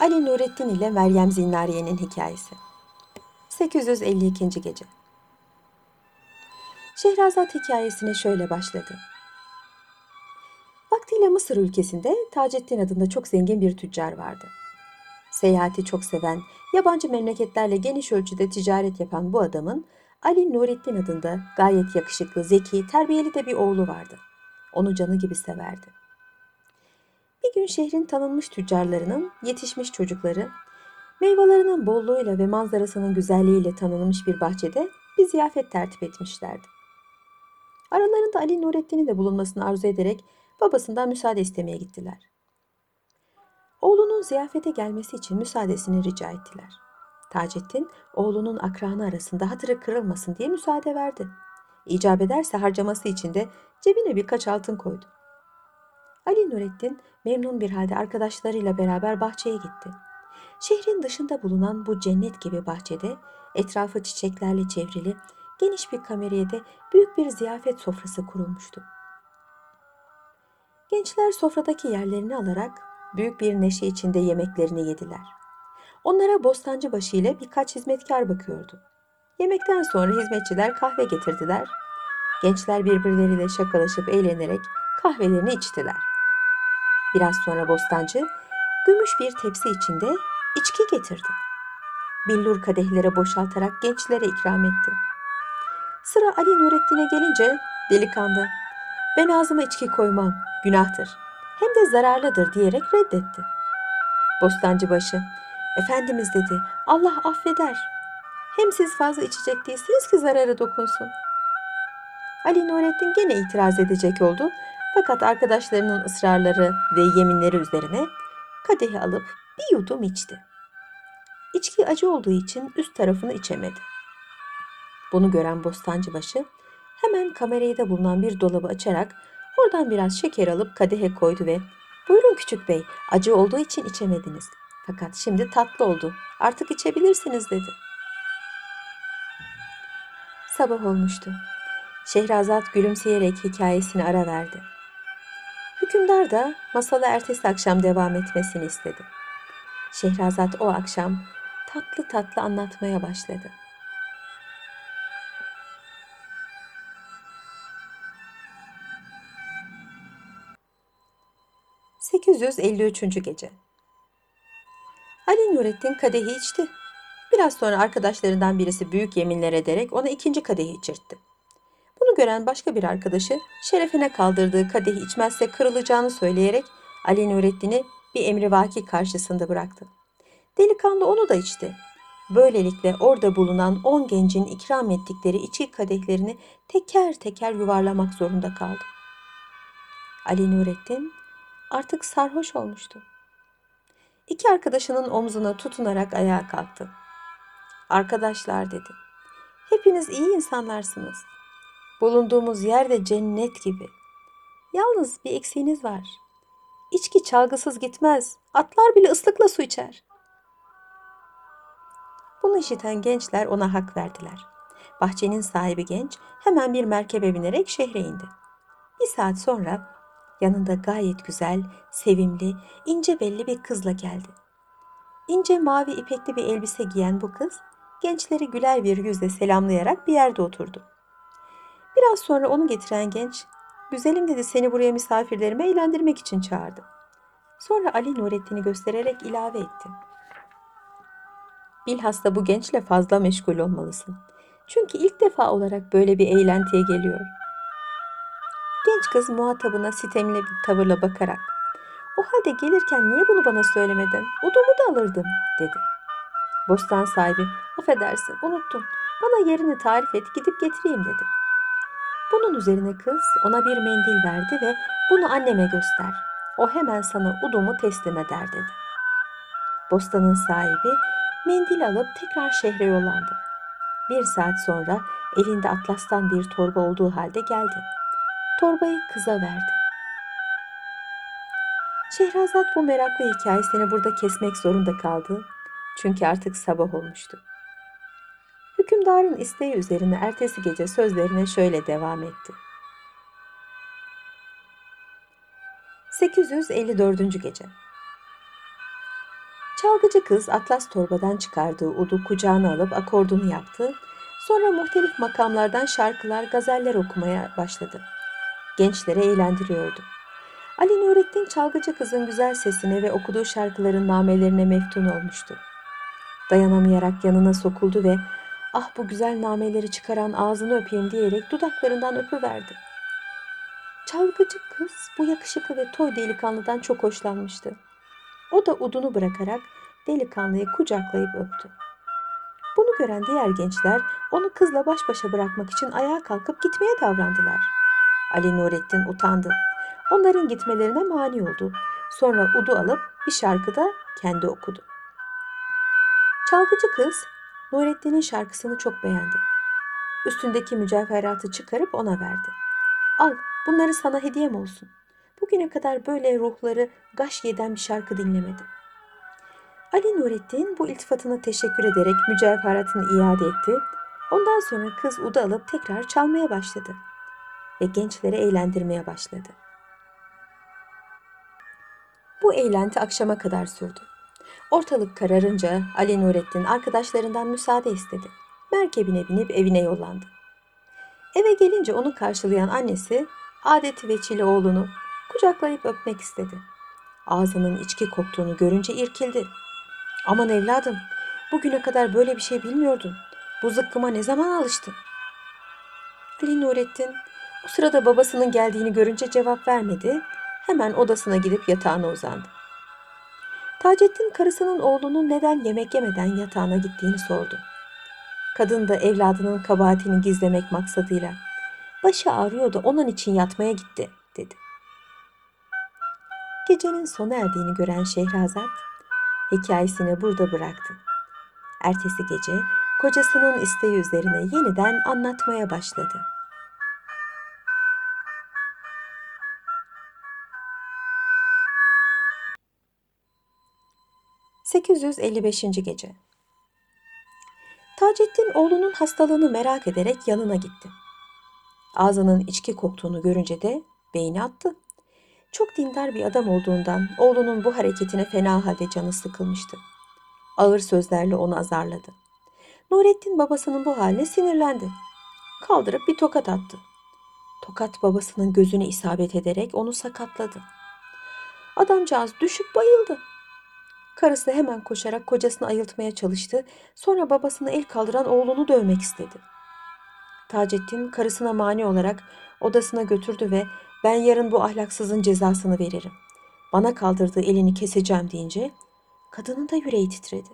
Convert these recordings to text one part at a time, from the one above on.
Ali Nurettin ile Meryem Zinnariye'nin hikayesi. 852. gece. Şehrazat hikayesine şöyle başladı. Vaktiyle Mısır ülkesinde Taceddin adında çok zengin bir tüccar vardı. Seyahati çok seven, yabancı memleketlerle geniş ölçüde ticaret yapan bu adamın Ali Nurettin adında gayet yakışıklı, zeki, terbiyeli de bir oğlu vardı. Onu canı gibi severdi. Bir gün şehrin tanınmış tüccarlarının yetişmiş çocukları meyvelerinin bolluğuyla ve manzarasının güzelliğiyle tanınmış bir bahçede bir ziyafet tertip etmişlerdi. Aralarında Ali Nurettin'in de bulunmasını arzu ederek babasından müsaade istemeye gittiler. Oğlunun ziyafete gelmesi için müsaadesini rica ettiler. Taceddin oğlunun akranı arasında hatırı kırılmasın diye müsaade verdi. İcap ederse harcaması için de cebine birkaç altın koydu. Ali Nurettin memnun bir halde arkadaşlarıyla beraber bahçeye gitti. Şehrin dışında bulunan bu cennet gibi bahçede etrafı çiçeklerle çevrili geniş bir kameriyede büyük bir ziyafet sofrası kurulmuştu. Gençler sofradaki yerlerini alarak büyük bir neşe içinde yemeklerini yediler. Onlara bostancı başı ile birkaç hizmetkar bakıyordu. Yemekten sonra hizmetçiler kahve getirdiler. Gençler birbirleriyle şakalaşıp eğlenerek kahvelerini içtiler. Biraz sonra bostancı gümüş bir tepsi içinde içki getirdi. Billur kadehlere boşaltarak gençlere ikram etti. Sıra Ali Nurettin'e gelince delikanlı ben ağzıma içki koymam günahtır hem de zararlıdır diyerek reddetti. Bostancı başı Efendimiz dedi Allah affeder. Hem siz fazla içecek değilsiniz ki zararı dokunsun. Ali Nurettin gene itiraz edecek oldu fakat arkadaşlarının ısrarları ve yeminleri üzerine kadehi alıp bir yudum içti. İçki acı olduğu için üst tarafını içemedi. Bunu gören bostancıbaşı hemen kamerayı bulunan bir dolabı açarak oradan biraz şeker alıp kadehe koydu ve ''Buyurun küçük bey, acı olduğu için içemediniz. Fakat şimdi tatlı oldu. Artık içebilirsiniz.'' dedi. Sabah olmuştu. Şehrazat gülümseyerek hikayesini ara verdi. Hükümdar da masalı ertesi akşam devam etmesini istedi. Şehrazat o akşam tatlı tatlı anlatmaya başladı. ...853. Gece Ali Nurettin kadehi içti. Biraz sonra arkadaşlarından birisi büyük yeminler ederek ona ikinci kadehi içirtti. Gören başka bir arkadaşı şerefine kaldırdığı kadehi içmezse kırılacağını söyleyerek Ali Nurettin'i bir emrivaki karşısında bıraktı. Delikanlı onu da içti. Böylelikle orada bulunan on gencin ikram ettikleri içki kadehlerini teker teker yuvarlamak zorunda kaldı. Ali Nurettin artık sarhoş olmuştu. İki arkadaşının omzuna tutunarak ayağa kalktı. Arkadaşlar dedi. Hepiniz iyi insanlarsınız. Bulunduğumuz yer de cennet gibi. Yalnız bir eksiğiniz var. İçki çalgısız gitmez. Atlar bile ıslıkla su içer. Bunu işiten gençler ona hak verdiler. Bahçenin sahibi genç hemen bir merkebe binerek şehre indi. Bir saat sonra yanında gayet güzel, sevimli, ince belli bir kızla geldi. İnce mavi ipekli bir elbise giyen bu kız gençleri güler bir yüzle selamlayarak bir yerde oturdu. Biraz sonra onu getiren genç, güzelim dedi seni buraya misafirlerimi eğlendirmek için çağırdı. Sonra Ali Nurettin'i göstererek ilave etti. Bilhassa bu gençle fazla meşgul olmalısın. Çünkü ilk defa olarak böyle bir eğlentiye geliyor. Genç kız muhatabına sitemli bir tavırla bakarak o halde gelirken niye bunu bana söylemedin? Udumu da alırdım dedi. Bostan sahibi affedersin unuttum. Bana yerini tarif et gidip getireyim dedi. Bunun üzerine kız ona bir mendil verdi ve bunu anneme göster. O hemen sana udumu teslim eder dedi. Bostanın sahibi mendil alıp tekrar şehre yollandı. Bir saat sonra elinde atlastan bir torba olduğu halde geldi. Torbayı kıza verdi. Şehrazat bu meraklı hikayesini burada kesmek zorunda kaldı. Çünkü artık sabah olmuştu. Hükümdarın isteği üzerine ertesi gece sözlerine şöyle devam etti. 854. gece. Çalgıcı kız atlas torbadan çıkardığı udu kucağına alıp akordunu yaptı. Sonra muhtelif makamlardan şarkılar, gazeller okumaya başladı. Gençleri eğlendiriyordu. Ali Nurettin çalgıcı kızın güzel sesine ve okuduğu şarkıların namelerine meftun olmuştu. Dayanamayarak yanına sokuldu ve ah bu güzel nameleri çıkaran ağzını öpeyim diyerek dudaklarından öpüverdi. Çalgıcı kız bu yakışıklı ve toy delikanlıdan çok hoşlanmıştı. O da udunu bırakarak delikanlıyı kucaklayıp öptü. Bunu gören diğer gençler onu kızla baş başa bırakmak için ayağa kalkıp gitmeye davrandılar. Ali Nurettin utandı. Onların gitmelerine mani oldu. Sonra udu alıp bir şarkı da kendi okudu. Çalgıcı kız Nurettin'in şarkısını çok beğendi. Üstündeki mücevheratı çıkarıp ona verdi. Al bunları sana hediyem olsun. Bugüne kadar böyle ruhları gaş yeden bir şarkı dinlemedim. Ali Nurettin bu iltifatına teşekkür ederek mücevheratını iade etti. Ondan sonra kız udu alıp tekrar çalmaya başladı ve gençleri eğlendirmeye başladı. Bu eğlenti akşama kadar sürdü. Ortalık kararınca Ali Nurettin arkadaşlarından müsaade istedi. Merkebine binip evine yollandı. Eve gelince onu karşılayan annesi adeti veçili oğlunu kucaklayıp öpmek istedi. Ağzının içki koktuğunu görünce irkildi. Aman evladım, bugüne kadar böyle bir şey bilmiyordun. Bu zıkkıma ne zaman alıştın? Ali Nurettin o sırada babasının geldiğini görünce cevap vermedi. Hemen odasına gidip yatağına uzandı. Taceddin karısının oğlunun neden yemek yemeden yatağına gittiğini sordu. Kadın da evladının kabahatini gizlemek maksadıyla başı ağrıyordu onun için yatmaya gitti dedi. Gecenin sona erdiğini gören Şehrazat hikayesini burada bıraktı. Ertesi gece kocasının isteği üzerine yeniden anlatmaya başladı. ...855. Gece Taceddin oğlunun hastalığını merak ederek yanına gitti. Ağzının içki koktuğunu görünce de beyni attı. Çok dindar bir adam olduğundan oğlunun bu hareketine fena halde canı sıkılmıştı. Ağır sözlerle onu azarladı. Nurettin babasının bu haline sinirlendi. Kaldırıp bir tokat attı. Tokat babasının gözüne isabet ederek onu sakatladı. Adamcağız düşüp bayıldı. Karısı hemen koşarak kocasını ayıltmaya çalıştı. Sonra babasını el kaldıran oğlunu dövmek istedi. Taceddin karısına mani olarak odasına götürdü ve ben yarın bu ahlaksızın cezasını veririm. Bana kaldırdığı elini keseceğim deyince kadının da yüreği titredi.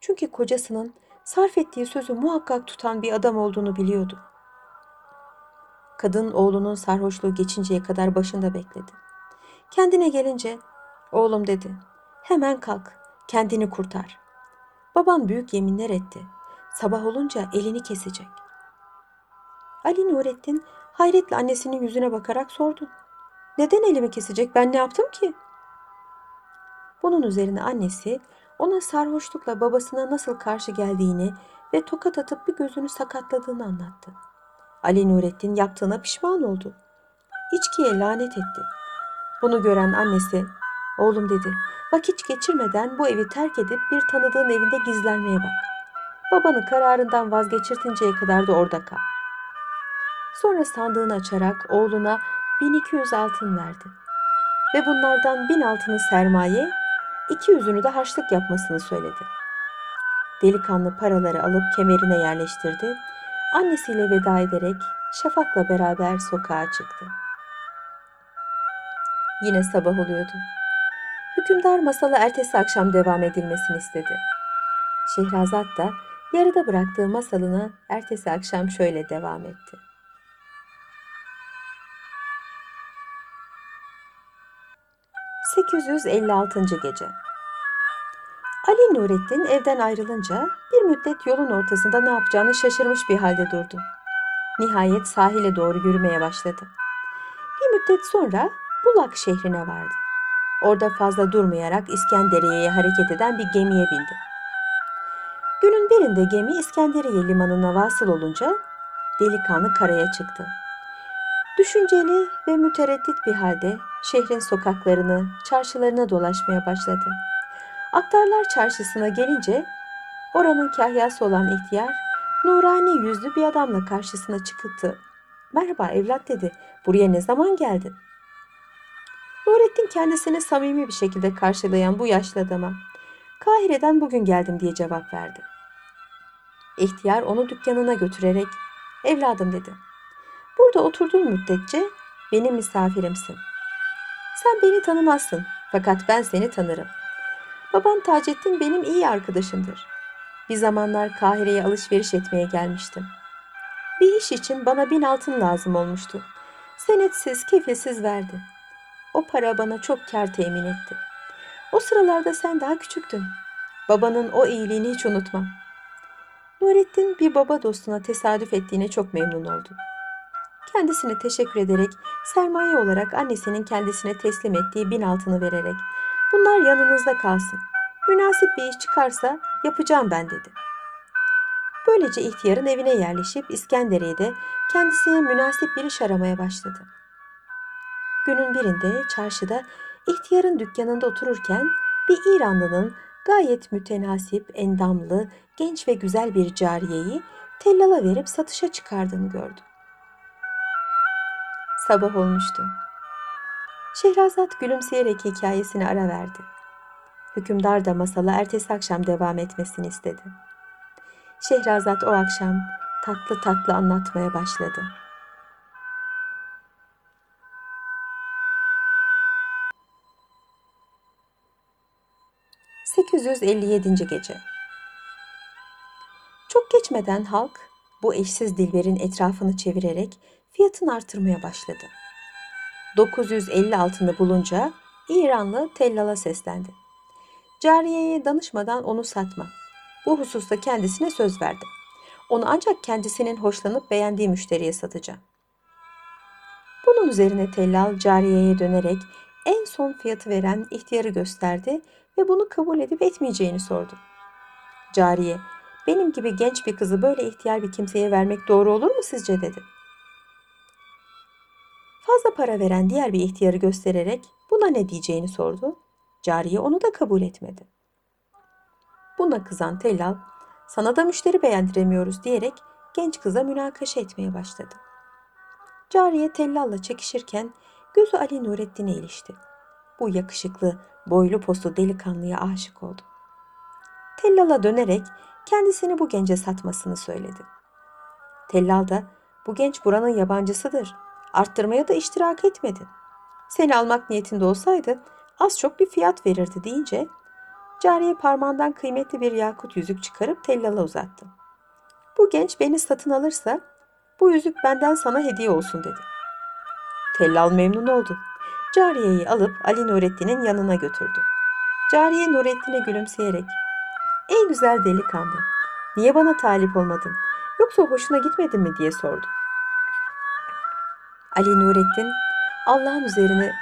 Çünkü kocasının sarf ettiği sözü muhakkak tutan bir adam olduğunu biliyordu. Kadın oğlunun sarhoşluğu geçinceye kadar başında bekledi. Kendine gelince oğlum dedi hemen kalk kendini kurtar. Baban büyük yeminler etti. Sabah olunca elini kesecek. Ali Nurettin hayretle annesinin yüzüne bakarak sordu. Neden elimi kesecek ben ne yaptım ki? Bunun üzerine annesi ona sarhoşlukla babasına nasıl karşı geldiğini ve tokat atıp bir gözünü sakatladığını anlattı. Ali Nurettin yaptığına pişman oldu. İçkiye lanet etti. Bunu gören annesi, oğlum dedi, vakit geçirmeden bu evi terk edip bir tanıdığın evinde gizlenmeye bak. Babanı kararından vazgeçirtinceye kadar da orada kal. Sonra sandığını açarak oğluna 1200 altın verdi. Ve bunlardan bin altını sermaye, iki yüzünü de harçlık yapmasını söyledi. Delikanlı paraları alıp kemerine yerleştirdi. Annesiyle veda ederek Şafak'la beraber sokağa çıktı. Yine sabah oluyordu. Hükümdar masalı ertesi akşam devam edilmesini istedi. Şehrazat da yarıda bıraktığı masalına ertesi akşam şöyle devam etti. ...856. Gece Ali Nurettin evden ayrılınca bir müddet yolun ortasında ne yapacağını şaşırmış bir halde durdu. Nihayet sahile doğru yürümeye başladı. Bir müddet sonra Bulak şehrine vardı. Orada fazla durmayarak İskenderiye'ye hareket eden bir gemiye bindi. Günün birinde gemi İskenderiye limanına vasıl olunca delikanlı karaya çıktı. Düşünceli ve mütereddit bir halde şehrin sokaklarını, çarşılarına dolaşmaya başladı. Aktarlar çarşısına gelince oranın kahyası olan ihtiyar nurani yüzlü bir adamla karşısına çıktı. Merhaba evlat dedi. Buraya ne zaman geldin? Nurettin kendisini samimi bir şekilde karşılayan bu yaşlı adama Kahire'den bugün geldim diye cevap verdi. İhtiyar onu dükkanına götürerek evladım dedi. Burada oturduğun müddetçe benim misafirimsin. Sen beni tanımazsın fakat ben seni tanırım. Baban Taceddin benim iyi arkadaşımdır. Bir zamanlar Kahire'ye alışveriş etmeye gelmiştim. Bir iş için bana bin altın lazım olmuştu. Senetsiz, kefilsiz verdi. O para bana çok kar temin etti. O sıralarda sen daha küçüktün. Babanın o iyiliğini hiç unutmam. Nurettin bir baba dostuna tesadüf ettiğine çok memnun oldu. Kendisine teşekkür ederek sermaye olarak annesinin kendisine teslim ettiği bin altını vererek bunlar yanınızda kalsın. Münasip bir iş çıkarsa yapacağım ben dedi. Böylece ihtiyarın evine yerleşip İskenderiye'de kendisine münasip bir iş aramaya başladı. Günün birinde çarşıda ihtiyarın dükkanında otururken bir İranlının gayet mütenasip, endamlı, genç ve güzel bir cariyeyi tellala verip satışa çıkardığını gördü. Sabah olmuştu. Şehrazat gülümseyerek hikayesine ara verdi. Hükümdar da masala ertesi akşam devam etmesini istedi. Şehrazat o akşam tatlı tatlı anlatmaya başladı. ...857. Gece Çok geçmeden halk bu eşsiz dilberin etrafını çevirerek fiyatını artırmaya başladı. 950 altını bulunca İranlı tellala seslendi. Cariyeye danışmadan onu satma. Bu hususta kendisine söz verdim. Onu ancak kendisinin hoşlanıp beğendiği müşteriye satacağım. Bunun üzerine tellal cariyeye dönerek en son fiyatı veren ihtiyarı gösterdi ve bunu kabul edip etmeyeceğini sordu. Cariye, benim gibi genç bir kızı böyle ihtiyar bir kimseye vermek doğru olur mu sizce dedi. Fazla para veren diğer bir ihtiyarı göstererek buna ne diyeceğini sordu. Cariye onu da kabul etmedi. Buna kızan tellal, sana da müşteri beğendiremiyoruz diyerek genç kıza münakaşa etmeye başladı. Cariye tellalla çekişirken gözü Ali Nurettin'e ilişti. Bu yakışıklı, boylu poslu delikanlıya aşık oldu. Tellala dönerek kendisini bu gence satmasını söyledi. Tellal da bu genç buranın yabancısıdır. Arttırmaya da iştirak etmedi. Seni almak niyetinde olsaydı az çok bir fiyat verirdi deyince cariye parmağından kıymetli bir yakut yüzük çıkarıp tellala uzattı. Bu genç beni satın alırsa bu yüzük benden sana hediye olsun dedi. Tellal memnun oldu. Cariyeyi alıp Ali Nurettin'in yanına götürdü. Cariye Nurettin'e gülümseyerek ''Ey güzel delikanlı, niye bana talip olmadın? Yoksa hoşuna gitmedi mi?'' diye sordu. Ali Nurettin Allah'ın üzerine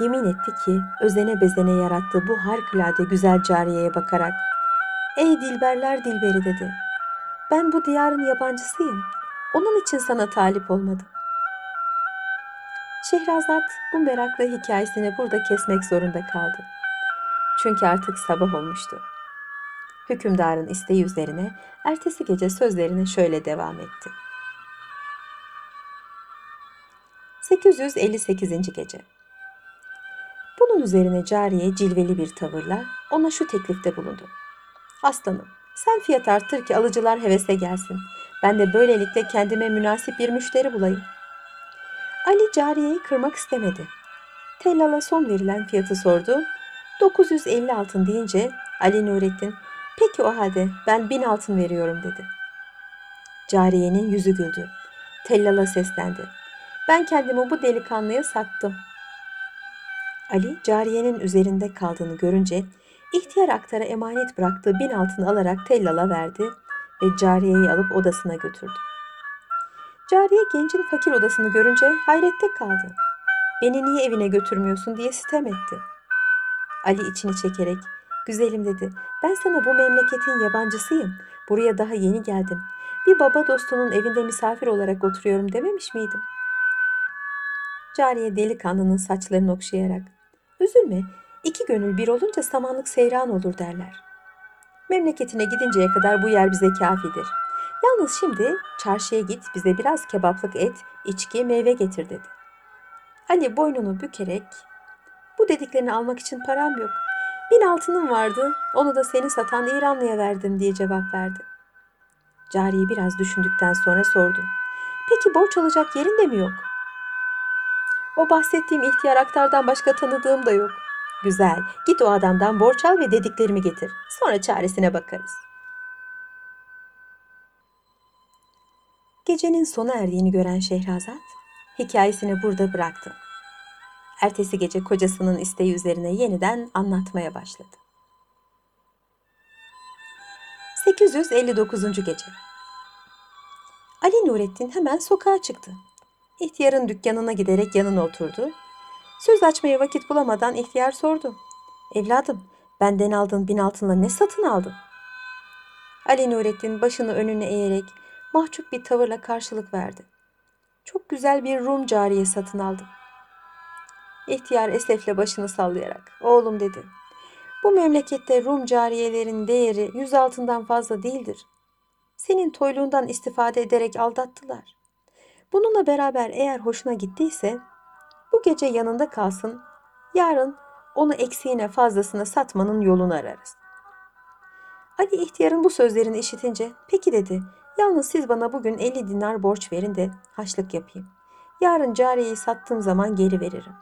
yemin etti ki özene bezene yarattığı bu harikulade güzel cariyeye bakarak ''Ey dilberler dilberi'' dedi. ''Ben bu diyarın yabancısıyım. Onun için sana talip olmadım.'' Şehrazat bu meraklı hikayesini burada kesmek zorunda kaldı. Çünkü artık sabah olmuştu. Hükümdarın isteği üzerine ertesi gece sözlerine şöyle devam etti. 858. Gece Bunun üzerine cariye cilveli bir tavırla ona şu teklifte bulundu. Aslanım, sen fiyat arttır ki alıcılar hevese gelsin. Ben de böylelikle kendime münasip bir müşteri bulayım. Ali cariyeyi kırmak istemedi. Tellala son verilen fiyatı sordu. 950 altın deyince Ali Nurettin, peki o halde ben bin altın veriyorum dedi. Cariyenin yüzü güldü. Tellala seslendi. Ben kendimi bu delikanlıya sattım. Ali cariyenin üzerinde kaldığını görünce ihtiyar aktara emanet bıraktığı bin altını alarak tellala verdi ve cariyeyi alıp odasına götürdü. Cariye gencin fakir odasını görünce hayrette kaldı. Beni niye evine götürmüyorsun diye sitem etti. Ali içini çekerek, güzelim dedi, ben sana bu memleketin yabancısıyım. Buraya daha yeni geldim. Bir baba dostunun evinde misafir olarak oturuyorum dememiş miydim? Cariye delikanlının saçlarını okşayarak, üzülme, İki gönül bir olunca samanlık seyran olur derler. Memleketine gidinceye kadar bu yer bize kafidir. Yalnız şimdi çarşıya git bize biraz kebaplık et, içki, meyve getir dedi. Ali boynunu bükerek bu dediklerini almak için param yok. Bin altınım vardı, onu da seni satan İranlıya verdim diye cevap verdi. Cariye biraz düşündükten sonra sordu. Peki borç alacak yerin de mi yok? O bahsettiğim ihtiyar aktardan başka tanıdığım da yok. Güzel, git o adamdan borç al ve dediklerimi getir. Sonra çaresine bakarız. Gecenin sona erdiğini gören Şehrazat, hikayesini burada bıraktı. Ertesi gece kocasının isteği üzerine yeniden anlatmaya başladı. 859. Gece Ali Nurettin hemen sokağa çıktı. İhtiyarın dükkanına giderek yanına oturdu. Söz açmaya vakit bulamadan ihtiyar sordu. Evladım, benden aldığın bin altınla ne satın aldın? Ali Nurettin başını önüne eğerek mahcup bir tavırla karşılık verdi. Çok güzel bir Rum cariye satın aldım. İhtiyar esefle başını sallayarak, oğlum dedi. Bu memlekette Rum cariyelerin değeri yüz altından fazla değildir. Senin toyluğundan istifade ederek aldattılar. Bununla beraber eğer hoşuna gittiyse bu gece yanında kalsın, yarın onu eksiğine fazlasına satmanın yolunu ararız. Ali ihtiyarın bu sözlerini işitince peki dedi yalnız siz bana bugün 50 dinar borç verin de haçlık yapayım. Yarın cariyeyi sattığım zaman geri veririm.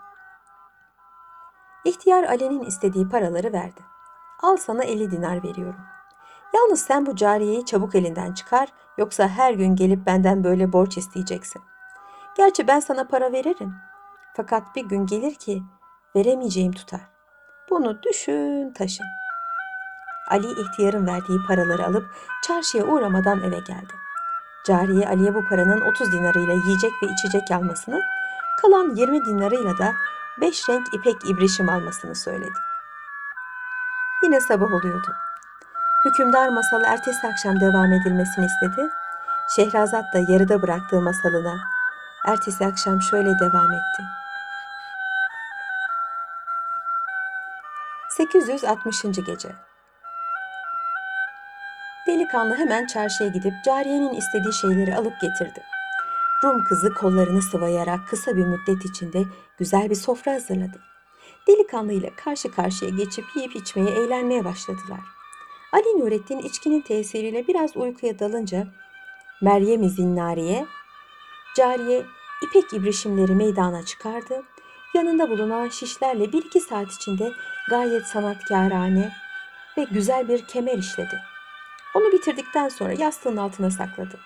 İhtiyar Ali'nin istediği paraları verdi. Al sana 50 dinar veriyorum. Yalnız sen bu cariyeyi çabuk elinden çıkar yoksa her gün gelip benden böyle borç isteyeceksin. Gerçi ben sana para veririm. Fakat bir gün gelir ki veremeyeceğim tutar. Bunu düşün taşın. Ali ihtiyarın verdiği paraları alıp çarşıya uğramadan eve geldi. Cariye Ali'ye bu paranın 30 dinarıyla yiyecek ve içecek almasını, kalan 20 dinarıyla da 5 renk ipek ibrişim almasını söyledi. Yine sabah oluyordu. Hükümdar masalı ertesi akşam devam edilmesini istedi. Şehrazat da yarıda bıraktığı masalına ertesi akşam şöyle devam etti. 860. Gece Delikanlı hemen çarşıya gidip cariyenin istediği şeyleri alıp getirdi. Rum kızı kollarını sıvayarak kısa bir müddet içinde güzel bir sofra hazırladı. Delikanlı ile karşı karşıya geçip yiyip içmeye, eğlenmeye başladılar. Ali Nurettin içkinin tesiriyle biraz uykuya dalınca Meryem-i Zinnariye, cariye ipek ibrişimleri meydana çıkardı. Yanında bulunan şişlerle bir iki saat içinde gayet sanatkarane ve güzel bir kemer işledi. Onu bitirdikten sonra yastığın altına sakladı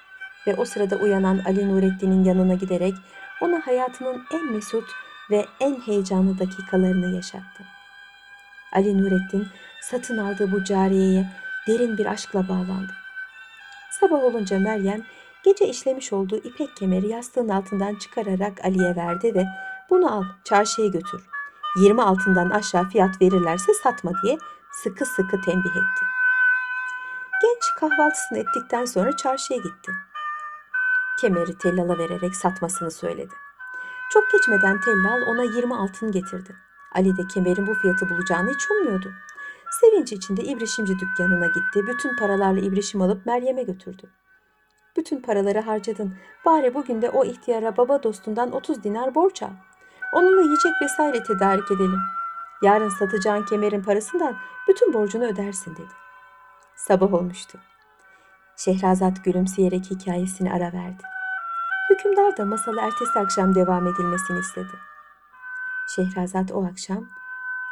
ve o sırada uyanan Ali Nurettin'in yanına giderek ona hayatının en mesut ve en heyecanlı dakikalarını yaşattı. Ali Nurettin satın aldığı bu cariyeye derin bir aşkla bağlandı. Sabah olunca Meryem gece işlemiş olduğu ipek kemeri yastığın altından çıkararak Ali'ye verdi ve bunu al çarşıya götür. 20 altından aşağı fiyat verirlerse satma diye sıkı sıkı tembih etti. Kahvaltısını ettikten sonra çarşıya gitti. Kemeri tellala vererek satmasını söyledi. Çok geçmeden tellal ona 20 altın getirdi. Ali de kemerin bu fiyatı bulacağını hiç ummuyordu. Sevinç içinde ibrişimci dükkanına gitti. Bütün paralarla ibrişim alıp Meryem'e götürdü. Bütün paraları harcadın. Bari bugün de o ihtiyara baba dostundan 30 dinar borç al. Onunla yiyecek vesaire tedarik edelim. Yarın satacağın kemerin parasından bütün borcunu ödersin dedi. Sabah olmuştu. Şehrazat gülümseyerek hikayesini ara verdi. Hükümdar da masalı ertesi akşam devam edilmesini istedi. Şehrazat o akşam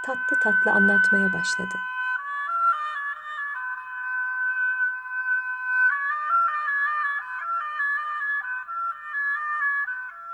tatlı tatlı anlatmaya başladı.